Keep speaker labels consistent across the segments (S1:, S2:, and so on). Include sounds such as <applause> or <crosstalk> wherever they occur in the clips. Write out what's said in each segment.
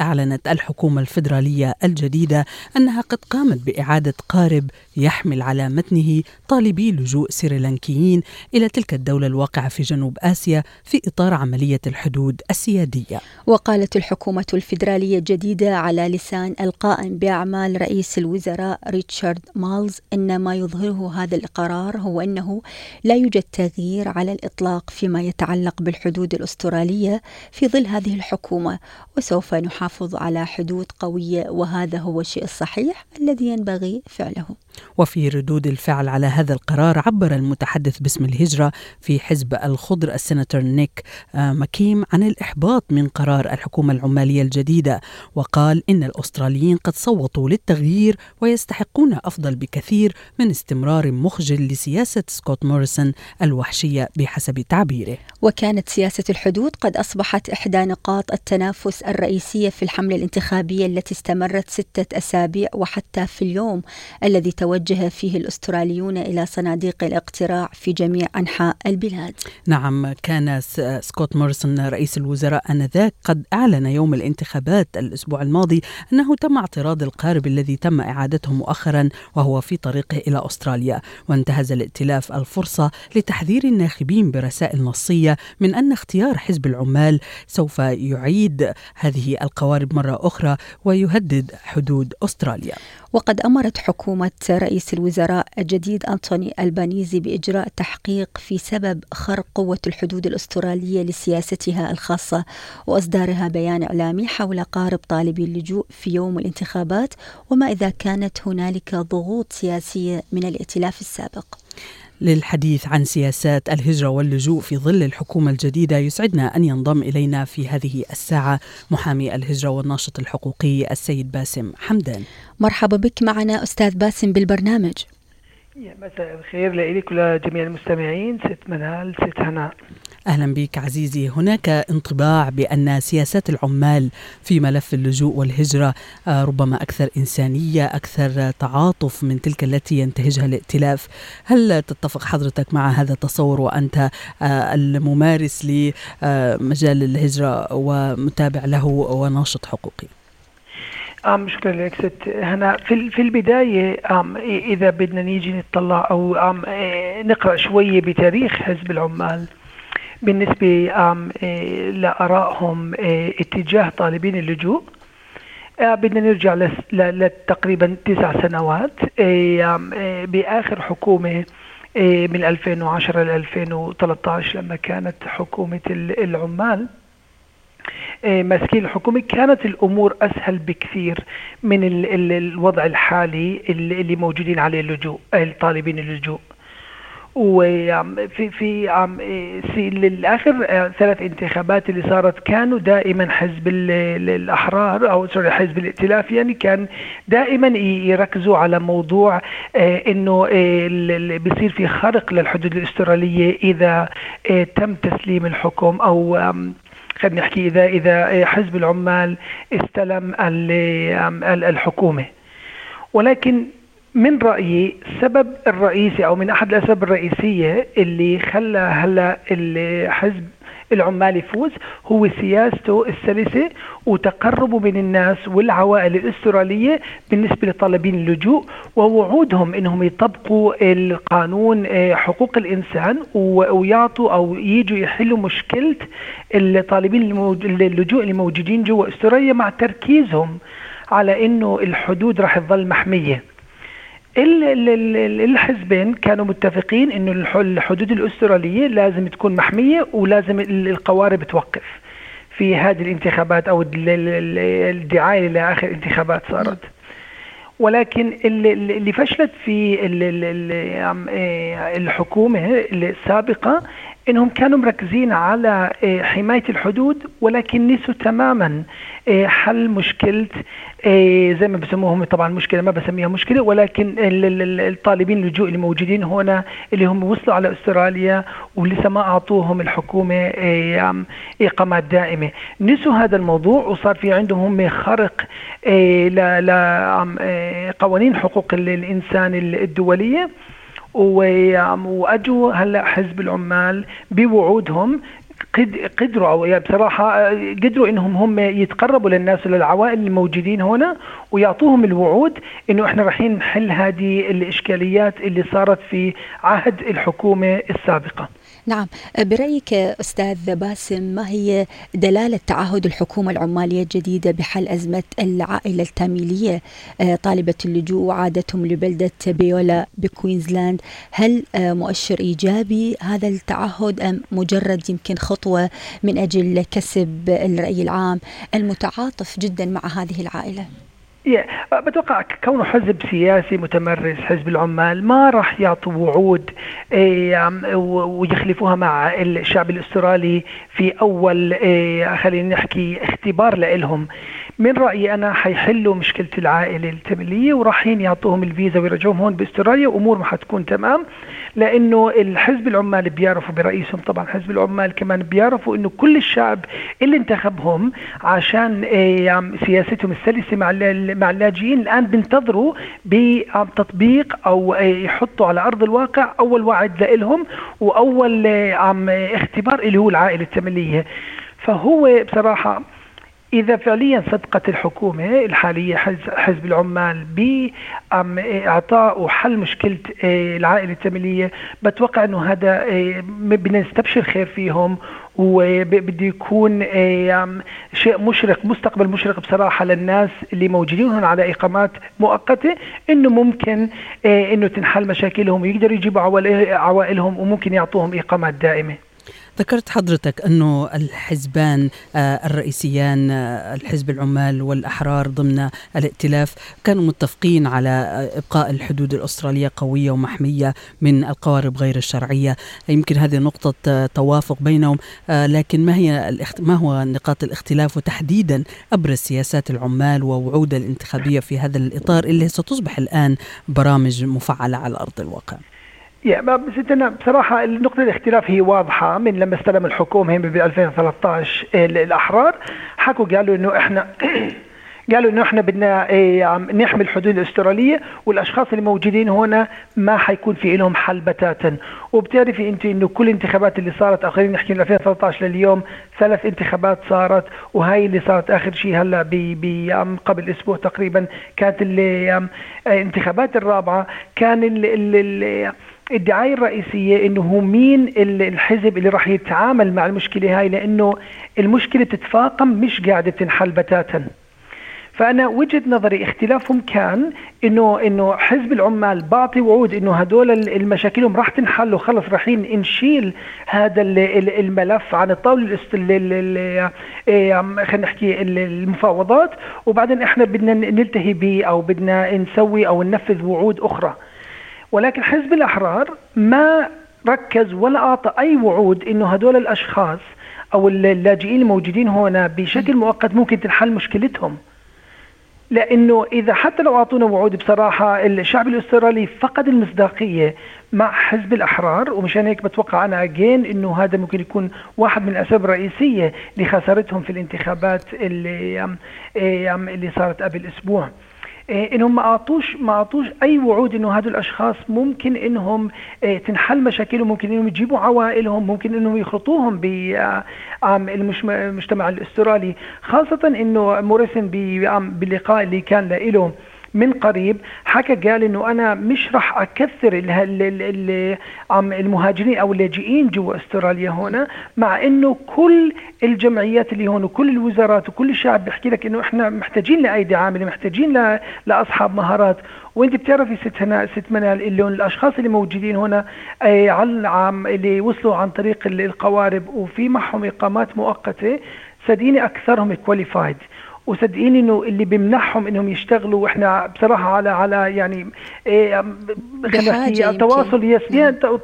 S1: أعلنت الحكومة الفيدرالية الجديدة أنها قد قامت بإعادة قارب يحمل على متنه طالبي لجوء سريلانكيين إلى تلك الدولة الواقعة في جنوب آسيا في إطار عملية الحدود السيادية.
S2: وقالت الحكومة الفيدرالية الجديدة على لسان القائم بأعمال رئيس الوزراء ريتشارد مالز أن ما يظهره هذا القرار هو أنه لا يوجد تغيير على الإطلاق فيما يتعلق بالحدود الأسترالية في ظل هذه الحكومة وسوف نحافظ نحافظ على حدود قوية وهذا هو الشيء الصحيح الذي ينبغي فعله.
S1: وفي ردود الفعل على هذا القرار عبر المتحدث باسم الهجرة في حزب الخضر السناتور نيك آه، مكيم عن الإحباط من قرار الحكومة العمالية الجديدة وقال إن الأستراليين قد صوتوا للتغيير ويستحقون أفضل بكثير من استمرار مخجل لسياسة سكوت موريسون الوحشية بحسب تعبيره.
S2: وكانت سياسة الحدود قد أصبحت إحدى نقاط التنافس في الحملة الانتخابية التي استمرت ستة أسابيع وحتى في اليوم الذي توجه فيه الأستراليون إلى صناديق الاقتراع في جميع أنحاء البلاد.
S1: نعم كان سكوت موريسون رئيس الوزراء آنذاك قد أعلن يوم الانتخابات الأسبوع الماضي أنه تم اعتراض القارب الذي تم إعادته مؤخرا وهو في طريقه إلى أستراليا وانتهز الائتلاف الفرصة لتحذير الناخبين برسائل نصية من أن اختيار حزب العمال سوف يعيد هذه القوارب مرة أخرى ويهدد حدود أستراليا.
S2: وقد أمرت حكومة رئيس الوزراء الجديد أنتوني ألبانيزي بإجراء تحقيق في سبب خرق قوة الحدود الأسترالية لسياستها الخاصة وإصدارها بيان إعلامي حول قارب طالبي اللجوء في يوم الانتخابات وما إذا كانت هنالك ضغوط سياسية من الائتلاف السابق.
S1: للحديث عن سياسات الهجرة واللجوء في ظل الحكومة الجديدة. يسعدنا أن ينضم إلينا في هذه الساعة محامي الهجرة والناشط الحقوقي السيد باسم حمدان.
S2: مرحبا بك. معنا أستاذ باسم بالبرنامج.
S3: يا مساء الخير لك ولجميع المستمعين. ست منال ست هناء.
S1: أهلا بك عزيزي. هناك انطباع بأن سياسات العمال في ملف اللجوء والهجرة آه، ربما أكثر إنسانية أكثر تعاطف من تلك التي ينتهجها الائتلاف. هل تتفق حضرتك مع هذا التصور وأنت آه، الممارس لمجال الهجرة ومتابع له وناشط حقوقي؟
S3: آم شكرا لك ست. هنا في في البداية آم إذا بدنا نيجي نطلع أو آم نقرأ شوية بتاريخ حزب العمال. بالنسبة إيه، لآرائهم إيه، اتجاه طالبين اللجوء. آه، بدنا نرجع لتقريبا تسع سنوات. إيه، بآخر حكومة من 2010 ل 2013 لما كانت حكومة العمال. ماسكين الحكومة. كانت الأمور أسهل بكثير من الوضع الحالي اللي موجودين عليه اللجوء طالبين اللجوء. وفي في في للآخر آه، ثلاث انتخابات اللي صارت كانوا دائما حزب الأحرار أو سوري حزب الائتلاف يعني كان دائما يركزوا على موضوع آه، إنه آه، بيصير في خرق للحدود الأسترالية إذا تم تسليم الحكم أو خلينا نحكي إذا إذا حزب العمال استلم الحكومة. ولكن من رأيي السبب الرئيسي أو من أحد الأسباب الرئيسية اللي خلى هلا الحزب العمال يفوز هو سياسته السلسة وتقربه من الناس والعوائل الأسترالية بالنسبة لطالبين اللجوء ووعودهم أنهم يطبقوا القانون آه، حقوق الإنسان ويعطوا أو يجوا يحلوا مشكلة الطالبين اللجوء اللي موجودين جوا أستراليا مع تركيزهم على أنه الحدود راح تظل محمية. الحزبين كانوا متفقين إنه الحدود الأسترالية لازم تكون محمية ولازم القوارب توقف في هذه الانتخابات أو الدعاية لاخر انتخابات صارت. ولكن اللي فشلت في الحكومة السابقة إنهم كانوا مركزين على آه، حماية الحدود ولكن نسوا تماما آه، حل مشكلة آه، زي ما بسموهم طبعا مشكلة ما بسميها مشكلة ولكن الطالبين اللجوء اللي موجودين هنا اللي هم وصلوا على أستراليا ولسه ما أعطوهم الحكومة إقامات دائمة. نسوا هذا الموضوع وصار في عندهم هم خرق لقوانين حقوق الإنسان الدولية. واجوا هلأ حزب العمال بوعودهم قدروا أو بصراحة قدروا إنهم هم يتقربوا للناس وللعوائل الموجودين هنا ويعطوهم الوعود إنه إحنا رايحين نحل هذه الإشكاليات اللي صارت في عهد الحكومة السابقة.
S2: نعم. برأيك أستاذ باسم ما هي دلالة تعهد الحكومة العمالية الجديدة بحل أزمة العائلة التاميلية؟ آه، طالبة اللجوء وعادتهم لبلدة بيولا بكوينزلاند. هل آه، مؤشر إيجابي هذا التعهد أم مجرد يمكن خطوة من أجل كسب الرأي العام المتعاطف جدا مع هذه العائلة؟
S3: بتوقع كونه حزب سياسي متمرس حزب العمال ما راح يعطوا وعود إيه، ويخلفوها مع الشعب الأسترالي في أول إيه، خلينا نحكي اختبار لهم من رأيي أنا حيحلوا مشكلة العائلة التمليه وراحين يعطوهم الفيزا ويرجعوهم هون بأستراليا وامور ما حتكون تمام لأنه الحزب العمال بيعرفوا برئيسهم طبعا حزب العمال كمان بيعرفوا إنه كل الشعب اللي انتخبهم عشان إيه، سياستهم السلسة مع مع اللاجئين الآن بينتظروا بتطبيق أو يحطوا على أرض الواقع أول وعد لهم وأول عم إختبار اللي هو العائلة التمليه فهو بصراحة إذا فعليا صدقت الحكومة الحالية حزب العمال بإعطاء وحل مشكلة آه، العائلة التملية بتوقع أنه هذا آه، بنستبشر خير فيهم وبده يكون شيء مشرق مستقبل مشرق بصراحة للناس اللي موجودين هنا على إقامات مؤقتة إنه ممكن إنه تنحل مشاكلهم ويقدروا يجيبوا عوائلهم وممكن يعطوهم إقامات دائمة.
S1: ذكرت حضرتك أنه الحزبان آه، الرئيسيان آه، الحزب العمال والأحرار ضمن الائتلاف كانوا متفقين على آه، إبقاء الحدود الأسترالية قوية ومحمية من القوارب غير الشرعية. يمكن هذه نقطة توافق بينهم لكن ما هي ما هو نقاط الاختلاف وتحديدا أبرز سياسات العمال ووعود الانتخابية في هذا الإطار اللي ستصبح الآن برامج مفعلة على أرض الواقع؟
S3: يا ستنا بصراحة نقطة الاختلاف هي واضحة من لما استلم الحكومة ب 2013 الأحرار. حكوا قالوا إنه إحنا <clears throat> قالوا إنه إحنا بدنا إيه نحمي الحدود الأسترالية والأشخاص اللي موجودين هنا ما حيكون في لهم حل بتاتا. وبتعرفي أنت إنه كل الانتخابات اللي صارت أو خلينا نحكي من 2013 لليوم ثلاث انتخابات صارت وهي اللي صارت آخر شيء هلا قبل أسبوع تقريبا كانت الانتخابات الرابعة. كان ال ال الدعاية الرئيسية إنه هو مين الحزب اللي راح يتعامل مع المشكلة هاي لأنه المشكلة تتفاقم مش قاعدة تنحل بتاتا. فأنا وجهة نظري اختلافهم كان انه إنه حزب العمال بعطي وعود إنه هدول المشاكلهم راح تنحل وخلص رايحين نشيل هذا الملف عن الطاولة إيه، خلينا نحكي المفاوضات. وبعدين إحنا بدنا نلتهي به أو بدنا نسوي أو ننفذ وعود أخرى. ولكن حزب الأحرار ما ركز ولا أعطى أي وعود إنه هدول الأشخاص أو اللاجئين الموجودين هنا بشكل مؤقت ممكن تنحل مشكلتهم. لأنه إذا حتى لو أعطونا وعود بصراحة الشعب الأسترالي فقد المصداقية مع حزب الأحرار ومشان هيك بتوقع أنا اجين إنه هذا ممكن يكون واحد من الأسباب الرئيسية لخسارتهم في الانتخابات اللي اللي صارت قبل أسبوع. إنهم ما اعطوش ما أعطوش أي وعود إنه هذول الأشخاص ممكن إنهم إيه، تنحل مشاكلهم ممكن إنهم يجيبوا عوائلهم ممكن إنهم يخلطوهم بالمجتمع الأسترالي خاصة إنه موريسن باللقاء اللي كان له من قريب حكى قال إنه أنا مش راح أكثر المهاجرين أو اللاجئين جوا أستراليا هنا مع إنه كل الجمعيات اللي هون وكل الوزارات وكل الشعب بيحكي لك إنه إحنا محتاجين لأيدي عاملة محتاجين لأصحاب مهارات. وأنت بتعرفي ست هنا ست منال اللي الأشخاص اللي موجودين هنا عم اللي وصلوا عن طريق القوارب وفي معهم إقامات مؤقتة صدقيني أكثرهم qualified وصدقيني إنه اللي بيمنعهم إنهم يشتغلوا وإحنا بصراحة على على يعني إيه تواصل yes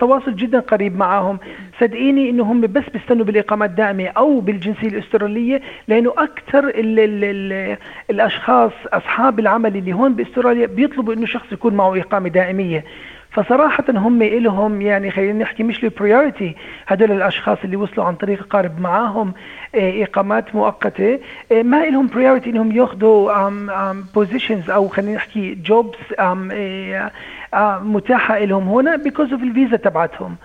S3: تواصل جدا قريب معاهم. صدقيني إنه هم بس بيستنوا بالاقامه الدائمه أو بالجنسية الأسترالية لأنه أكثر ال ال ال الأشخاص أصحاب العمل اللي هون بأستراليا بيطلبوا إنه شخص يكون معه إقامة دائمية. فصراحة هم إلهم يعني خلينا نحكي مش ال priority هدول الأشخاص اللي وصلوا عن طريق قارب معاهم آه، إقامات مؤقتة. آه، ما إلهم priority إنهم ياخذوا positions أو خلينا نحكي jobs آه، متاحة لهم هنا because of الفيزا تبعتهم.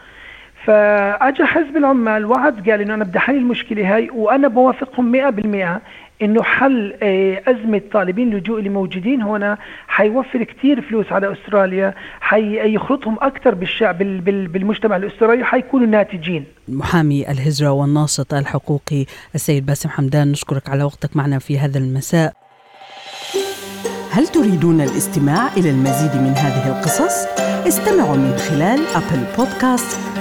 S3: فاجى حزب العمال وعد قال إنه أنا بدي أحل المشكلة هاي وأنا بوافقهم 100% إنه حل آه، أزمة طالبين اللجوء اللي موجودين هنا حيوفر كثير فلوس على أستراليا حيخلطهم أكثر بالشعب بالمجتمع الأسترالي حيكونوا ناتجين.
S1: محامي الهجرة والناشط الحقوقي السيد باسم حمدان نشكرك على وقتك معنا في هذا المساء. هل تريدون الاستماع إلى المزيد من هذه القصص؟ استمعوا من خلال أبل بودكاست